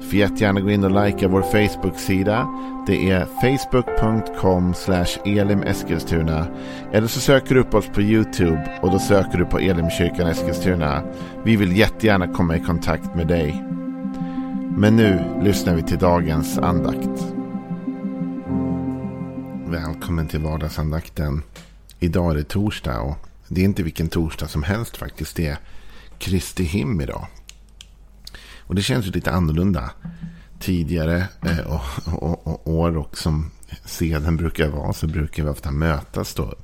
Du får jättegärna gå in och likea vår Facebook-sida. Det är facebook.com elimeskilstuna. Eller så söker du upp oss på YouTube och då söker du på Elimkyrkan Eskilstuna. Vi vill jättegärna komma i kontakt med dig. Men nu lyssnar vi till dagens andakt. Välkommen till vardagsandakten. Idag är det torsdag och det är inte vilken torsdag som helst faktiskt. Det är Kristi him idag. Och det känns ju lite annorlunda tidigare eh, och, och, och, år och som seden brukar vara så brukar vi ofta mötas då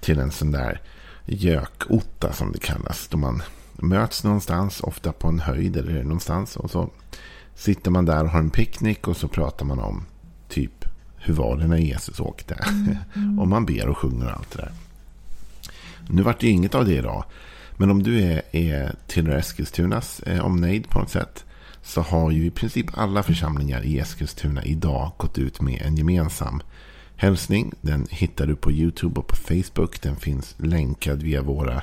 till en sån där gökotta som det kallas. Då man möts någonstans, ofta på en höjd eller någonstans. Och så sitter man där och har en picknick och så pratar man om typ hur var det när Jesus åkte? Mm. och man ber och sjunger och allt det där. Nu vart det inget av det idag. Men om du är, är tillhör Eskilstunas eh, omnejd på något sätt. Så har ju i princip alla församlingar i Eskilstuna idag gått ut med en gemensam hälsning. Den hittar du på YouTube och på Facebook. Den finns länkad via våra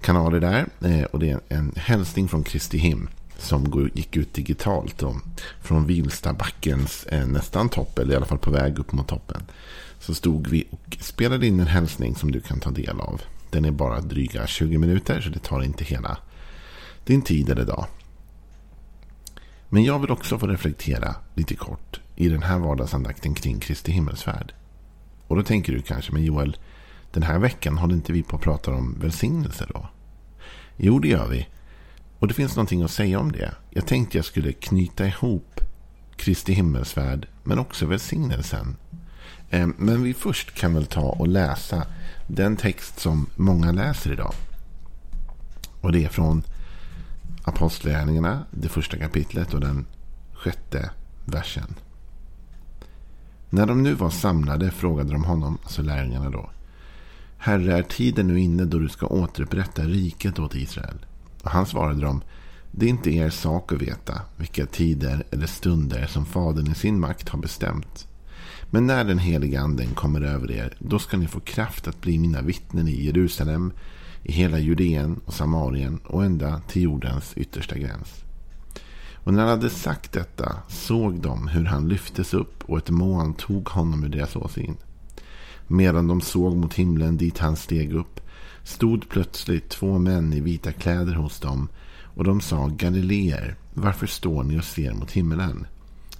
kanaler där. Eh, och det är en hälsning från Kristi Him. Som gick ut digitalt då, från Vilstabackens eh, nästan topp. Eller i alla fall på väg upp mot toppen. Så stod vi och spelade in en hälsning som du kan ta del av. Den är bara dryga 20 minuter så det tar inte hela din tid eller dag. Men jag vill också få reflektera lite kort i den här vardagsandakten kring Kristi himmelsfärd. Och då tänker du kanske, men Joel, den här veckan håller inte vi på att prata om välsignelse då? Jo, det gör vi. Och det finns någonting att säga om det. Jag tänkte jag skulle knyta ihop Kristi himmelsfärd men också välsignelsen. Ehm, men vi först kan väl ta och läsa den text som många läser idag. Och det är från Apostlagärningarna, det första kapitlet och den sjätte versen. När de nu var samlade frågade de honom, alltså lärjungarna då. Herre, är tiden nu inne då du ska återupprätta riket åt Israel? Och han svarade dem. Det är inte er sak att veta vilka tider eller stunder som Fadern i sin makt har bestämt. Men när den heliga anden kommer över er, då ska ni få kraft att bli mina vittnen i Jerusalem, i hela Judeen och Samarien och ända till jordens yttersta gräns. Och när han hade sagt detta såg de hur han lyftes upp och ett moln tog honom ur deras åsyn. Medan de såg mot himlen dit han steg upp stod plötsligt två män i vita kläder hos dem och de sa Galileer, varför står ni och ser mot himlen?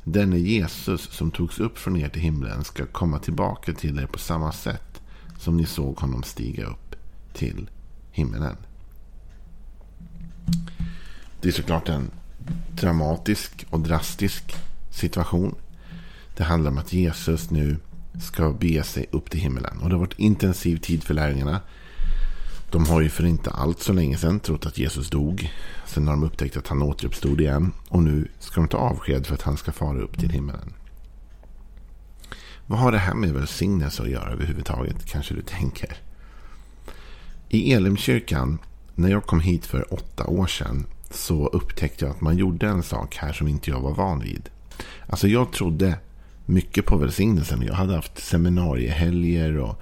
Denne Jesus som togs upp från er till himlen ska komma tillbaka till er på samma sätt som ni såg honom stiga upp till himlen. Det är såklart en dramatisk och drastisk situation. Det handlar om att Jesus nu ska bege sig upp till himlen. Och det har varit intensiv tid för lärjungarna. De har ju för inte allt så länge sedan trott att Jesus dog. Sen har de upptäckt att han återuppstod igen. Och nu ska de ta avsked för att han ska fara upp till himmelen. Vad har det här med välsignelse att göra överhuvudtaget? Kanske du tänker. I Elimkyrkan, när jag kom hit för åtta år sedan, så upptäckte jag att man gjorde en sak här som inte jag var van vid. Alltså jag trodde mycket på välsignelsen. Jag hade haft seminariehelger och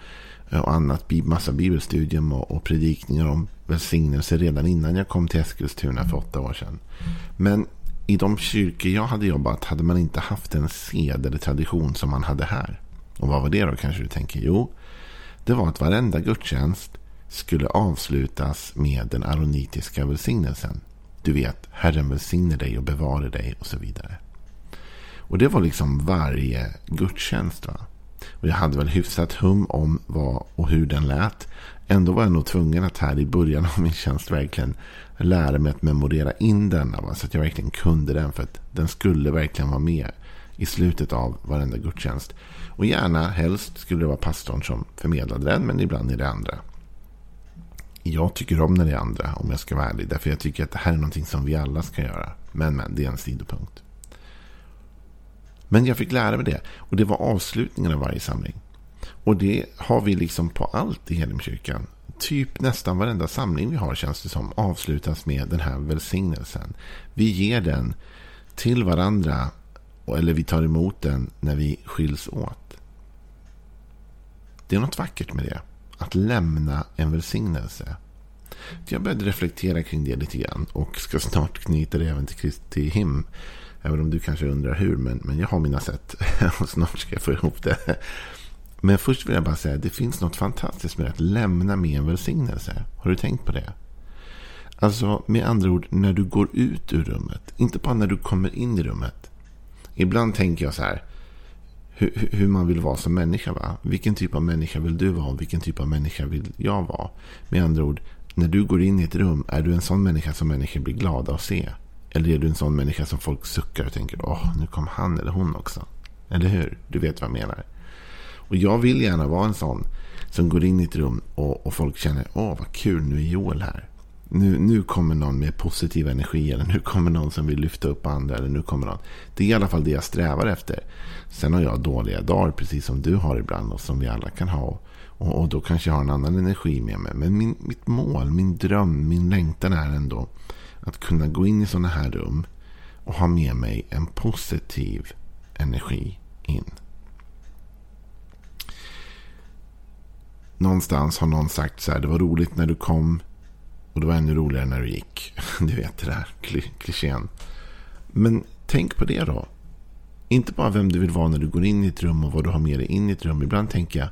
Eh, och annat, massa bibelstudium och, och predikningar om välsignelse redan innan jag kom till Eskilstuna för åtta år sedan. Men i de kyrkor jag hade jobbat hade man inte haft en sed eller tradition som man hade här. Och vad var det då kanske du tänker? Jo, det var att varenda gudstjänst skulle avslutas med den aronitiska välsignelsen. Du vet, Herren välsigne dig och bevare dig och så vidare. Och det var liksom varje gudstjänst. Va? Och jag hade väl hyfsat hum om vad och hur den lät. Ändå var jag nog tvungen att här i början av min tjänst verkligen lära mig att memorera in denna. Va? Så att jag verkligen kunde den. För att den skulle verkligen vara med i slutet av varenda gudstjänst. Och gärna, helst, skulle det vara pastorn som förmedlade den. Men ibland är det andra. Jag tycker om när det är andra, om jag ska vara ärlig. Därför jag tycker att det här är någonting som vi alla ska göra. Men, men, det är en sidopunkt. Men jag fick lära mig det. Och det var avslutningen av varje samling. Och det har vi liksom på allt i Helimkyrkan. typ nästan varenda samling vi har känns det som avslutas med den här välsignelsen. Vi ger den till varandra eller vi tar emot den när vi skiljs åt. Det är något vackert med det. Att lämna en välsignelse. Jag började reflektera kring det lite grann och ska snart knyta det även till Kristi him. Även om du kanske undrar hur, men, men jag har mina sätt. och snart ska jag få ihop det. Men först vill jag bara säga att det finns något fantastiskt med att lämna med en välsignelse. Har du tänkt på det? Alltså med andra ord, när du går ut ur rummet. Inte bara när du kommer in i rummet. Ibland tänker jag så här. Hur, hur, man vill vara som människa. Va? Vilken typ av människa vill du vara? Vilken typ av människa vill jag vara? Med andra ord, när du går in i ett rum. Är du en sån människa som människor blir glada att se? Eller är du en sån människa som folk suckar och tänker. Åh, nu kom han eller hon också. Eller hur? Du vet vad jag menar. Och jag vill gärna vara en sån som går in i ett rum och, och folk känner. Åh, vad kul, nu är Joel här. Nu, nu kommer någon med positiv energi. Eller nu kommer någon som vill lyfta upp andra. Eller nu kommer någon. Det är i alla fall det jag strävar efter. Sen har jag dåliga dagar. Precis som du har ibland. Och som vi alla kan ha. Och, och då kanske jag har en annan energi med mig. Men min, mitt mål, min dröm, min längtan är ändå. Att kunna gå in i sådana här rum. Och ha med mig en positiv energi in. Någonstans har någon sagt så här. Det var roligt när du kom. Och det var ännu roligare när du gick. Du vet det där klichén. Men tänk på det då. Inte bara vem du vill vara när du går in i ett rum och vad du har med dig in i ett rum. Ibland tänker jag.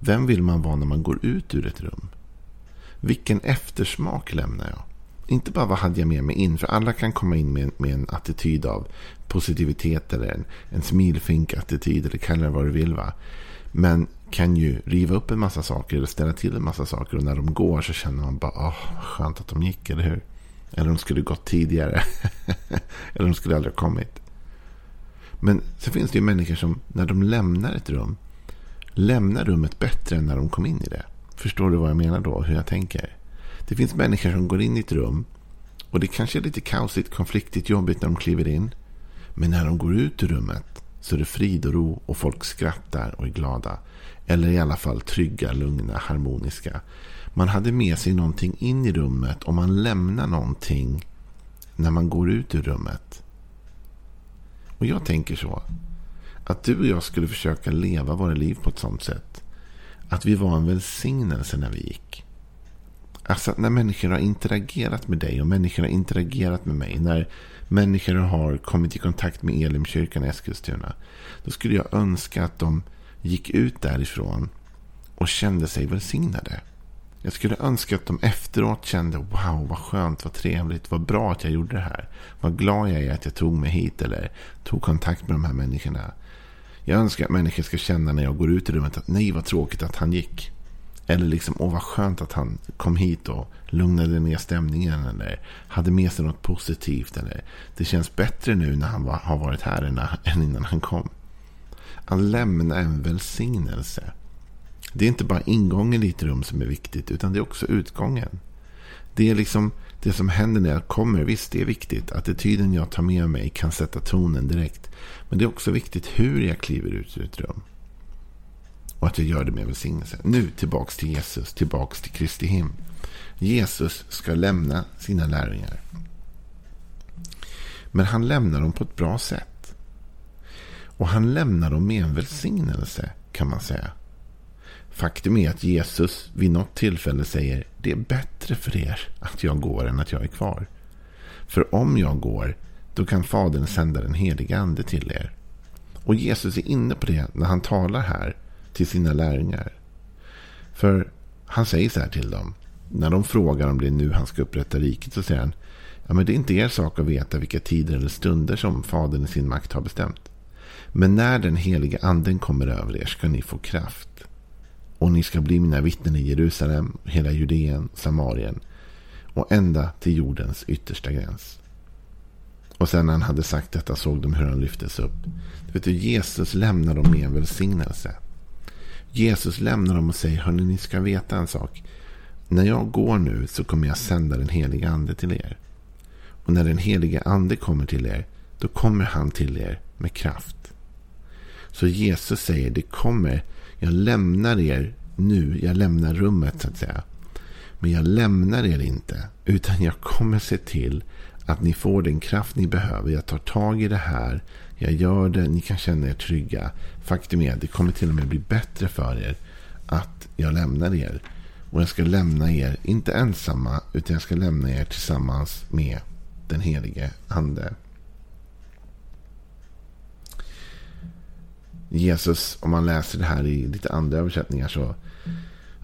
Vem vill man vara när man går ut ur ett rum? Vilken eftersmak lämnar jag? Inte bara vad hade jag med mig in. För alla kan komma in med, med en attityd av positivitet. Eller en, en smilfink-attityd. Eller kalla det vad du vill. va. Men kan ju riva upp en massa saker eller ställa till en massa saker. Och när de går så känner man bara, åh, skönt att de gick, eller hur? Eller de skulle gått tidigare. eller de skulle aldrig ha kommit. Men så finns det ju människor som när de lämnar ett rum. Lämnar rummet bättre än när de kom in i det. Förstår du vad jag menar då? Hur jag tänker? Det finns människor som går in i ett rum. Och det kanske är lite kaosigt, konfliktigt, jobbigt när de kliver in. Men när de går ut ur rummet så är det frid och ro och folk skrattar och är glada. Eller i alla fall trygga, lugna, harmoniska. Man hade med sig någonting in i rummet och man lämnar någonting när man går ut ur rummet. Och jag tänker så. Att du och jag skulle försöka leva våra liv på ett sånt sätt. Att vi var en välsignelse när vi gick. Alltså när människor har interagerat med dig och människor har interagerat med mig. När människor har kommit i kontakt med Elimkyrkan i Eskilstuna. Då skulle jag önska att de gick ut därifrån och kände sig välsignade. Jag skulle önska att de efteråt kände wow, vad skönt, vad trevligt, vad bra att jag gjorde det här. Vad glad jag är att jag tog mig hit eller tog kontakt med de här människorna. Jag önskar att människor ska känna när jag går ut i rummet att nej, vad tråkigt att han gick. Eller liksom, åh vad skönt att han kom hit och lugnade ner stämningen. Eller hade med sig något positivt. Eller det känns bättre nu när han var, har varit här än, än innan han kom. Att lämna en välsignelse. Det är inte bara ingången i ett rum som är viktigt. Utan det är också utgången. Det är liksom det som händer när jag kommer. Visst, det är viktigt. Attityden jag tar med mig kan sätta tonen direkt. Men det är också viktigt hur jag kliver ut ur ett rum. Och att jag gör det med välsignelse. Nu tillbaks till Jesus, tillbaks till Kristi him. Jesus ska lämna sina lärjungar. Men han lämnar dem på ett bra sätt. Och han lämnar dem med en välsignelse kan man säga. Faktum är att Jesus vid något tillfälle säger det är bättre för er att jag går än att jag är kvar. För om jag går, då kan Fadern sända den heliga ande till er. Och Jesus är inne på det när han talar här till sina lärjungar. För han säger så här till dem. När de frågar om det är nu han ska upprätta riket så säger han. Ja, men det är inte er sak att veta vilka tider eller stunder som Fadern i sin makt har bestämt. Men när den heliga anden kommer över er ska ni få kraft. Och ni ska bli mina vittnen i Jerusalem, hela Judeen, Samarien och ända till jordens yttersta gräns. Och sen när han hade sagt detta såg de hur han lyftes upp. Du vet, Jesus lämnar dem med en välsignelse. Jesus lämnar dem och säger, hörni, ni ska veta en sak. När jag går nu så kommer jag sända den helige ande till er. Och när den helige ande kommer till er, då kommer han till er med kraft. Så Jesus säger, det kommer, jag lämnar er nu, jag lämnar rummet så att säga. Men jag lämnar er inte. Utan jag kommer se till att ni får den kraft ni behöver. Jag tar tag i det här. Jag gör det. Ni kan känna er trygga. Faktum är att det kommer till och med bli bättre för er att jag lämnar er. Och jag ska lämna er, inte ensamma, utan jag ska lämna er tillsammans med den helige ande. Jesus, om man läser det här i lite andra översättningar så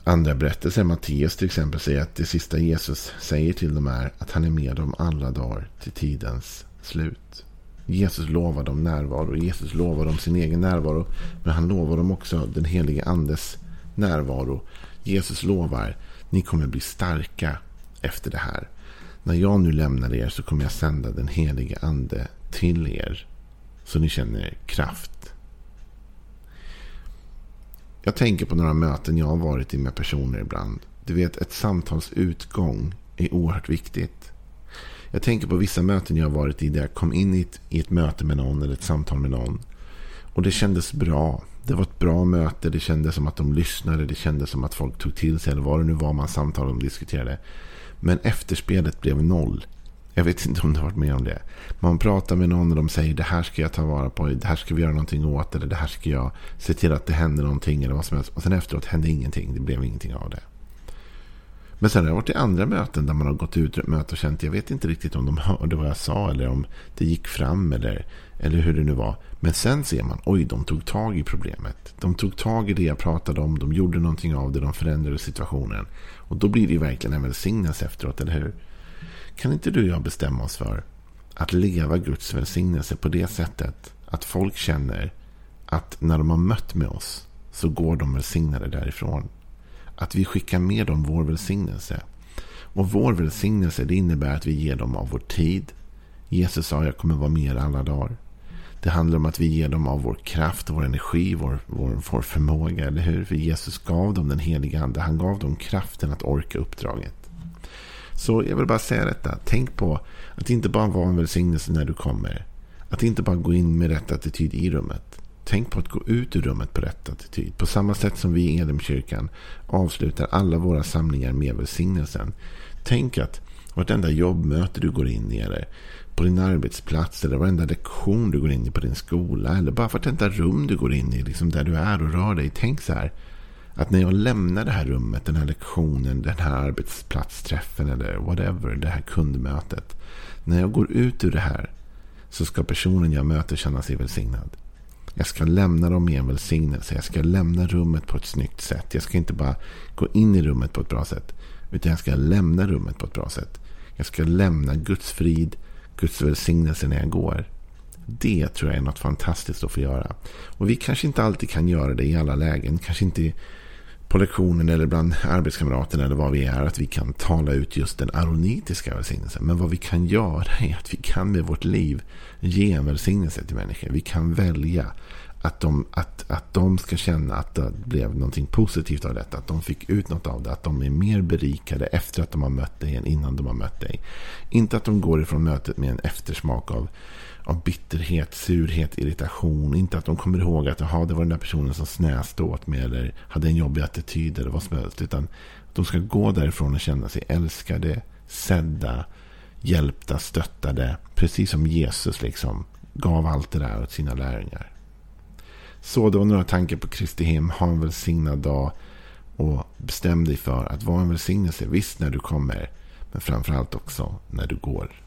andra berättelser, Matteus till exempel, säger att det sista Jesus säger till dem är att han är med dem alla dagar till tidens slut. Jesus lovar dem närvaro. Jesus lovar dem sin egen närvaro. Men han lovar dem också den helige andes närvaro. Jesus lovar, ni kommer bli starka efter det här. När jag nu lämnar er så kommer jag sända den helige ande till er. Så ni känner kraft. Jag tänker på några möten jag har varit i med personer ibland. Du vet, ett samtals utgång är oerhört viktigt. Jag tänker på vissa möten jag har varit i där jag kom in i ett, i ett möte med någon eller ett samtal med någon. Och det kändes bra. Det var ett bra möte. Det kändes som att de lyssnade. Det kändes som att folk tog till sig. Eller vad det nu var man samtalade och diskuterade. Men efterspelet blev noll. Jag vet inte om du har varit med om det. Man pratar med någon och de säger det här ska jag ta vara på. Det här ska vi göra någonting åt. Eller det här ska jag se till att det händer någonting. Eller vad som helst. Och sen efteråt hände ingenting. Det blev ingenting av det. Men sen har jag varit i andra möten där man har gått ut möte och känt. Jag vet inte riktigt om de hörde vad jag sa. Eller om det gick fram. Eller, eller hur det nu var. Men sen ser man. Oj, de tog tag i problemet. De tog tag i det jag pratade om. De gjorde någonting av det. De förändrade situationen. Och då blir det ju verkligen en välsignelse efteråt. Eller hur? Kan inte du och jag bestämma oss för att leva Guds välsignelse på det sättet att folk känner att när de har mött med oss så går de välsignade därifrån. Att vi skickar med dem vår välsignelse. Och vår välsignelse det innebär att vi ger dem av vår tid. Jesus sa jag kommer vara med er alla dagar. Det handlar om att vi ger dem av vår kraft, vår energi, vår, vår, vår förmåga. Eller hur? För Jesus gav dem den heliga ande. Han gav dem kraften att orka uppdraget. Så jag vill bara säga detta. Tänk på att inte bara vara en välsignelse när du kommer. Att inte bara gå in med rätt attityd i rummet. Tänk på att gå ut ur rummet på rätt attityd. På samma sätt som vi i Elimkyrkan avslutar alla våra samlingar med välsignelsen. Tänk att vartenda jobbmöte du går in i eller på din arbetsplats eller varenda lektion du går in i på din skola eller bara vartenda rum du går in i, liksom där du är och rör dig. Tänk så här. Att när jag lämnar det här rummet, den här lektionen, den här arbetsplatsträffen eller whatever, det här kundmötet. När jag går ut ur det här så ska personen jag möter känna sig välsignad. Jag ska lämna dem med en välsignelse. Jag ska lämna rummet på ett snyggt sätt. Jag ska inte bara gå in i rummet på ett bra sätt. Utan jag ska lämna rummet på ett bra sätt. Jag ska lämna Guds frid, Guds välsignelse när jag går. Det tror jag är något fantastiskt att få göra. Och vi kanske inte alltid kan göra det i alla lägen. Kanske inte på lektionen eller bland arbetskamraterna eller vad vi är. Att vi kan tala ut just den aronitiska välsignelsen. Men vad vi kan göra är att vi kan med vårt liv ge en välsignelse till människor. Vi kan välja att de, att, att de ska känna att det blev någonting positivt av detta. Att de fick ut något av det. Att de är mer berikade efter att de har mött dig än innan de har mött dig. Inte att de går ifrån mötet med en eftersmak av av bitterhet, surhet, irritation. Inte att de kommer ihåg att Aha, det var den där personen som snäste åt mig eller hade en jobbig attityd eller vad som helst. Utan att de ska gå därifrån och känna sig älskade, sedda, hjälpta, stöttade. Precis som Jesus liksom gav allt det där åt sina lärjungar. Så det var några tankar på Kristi hem. Ha en välsignad dag. Och bestäm dig för att vara en välsignelse. Visst när du kommer. Men framförallt också när du går.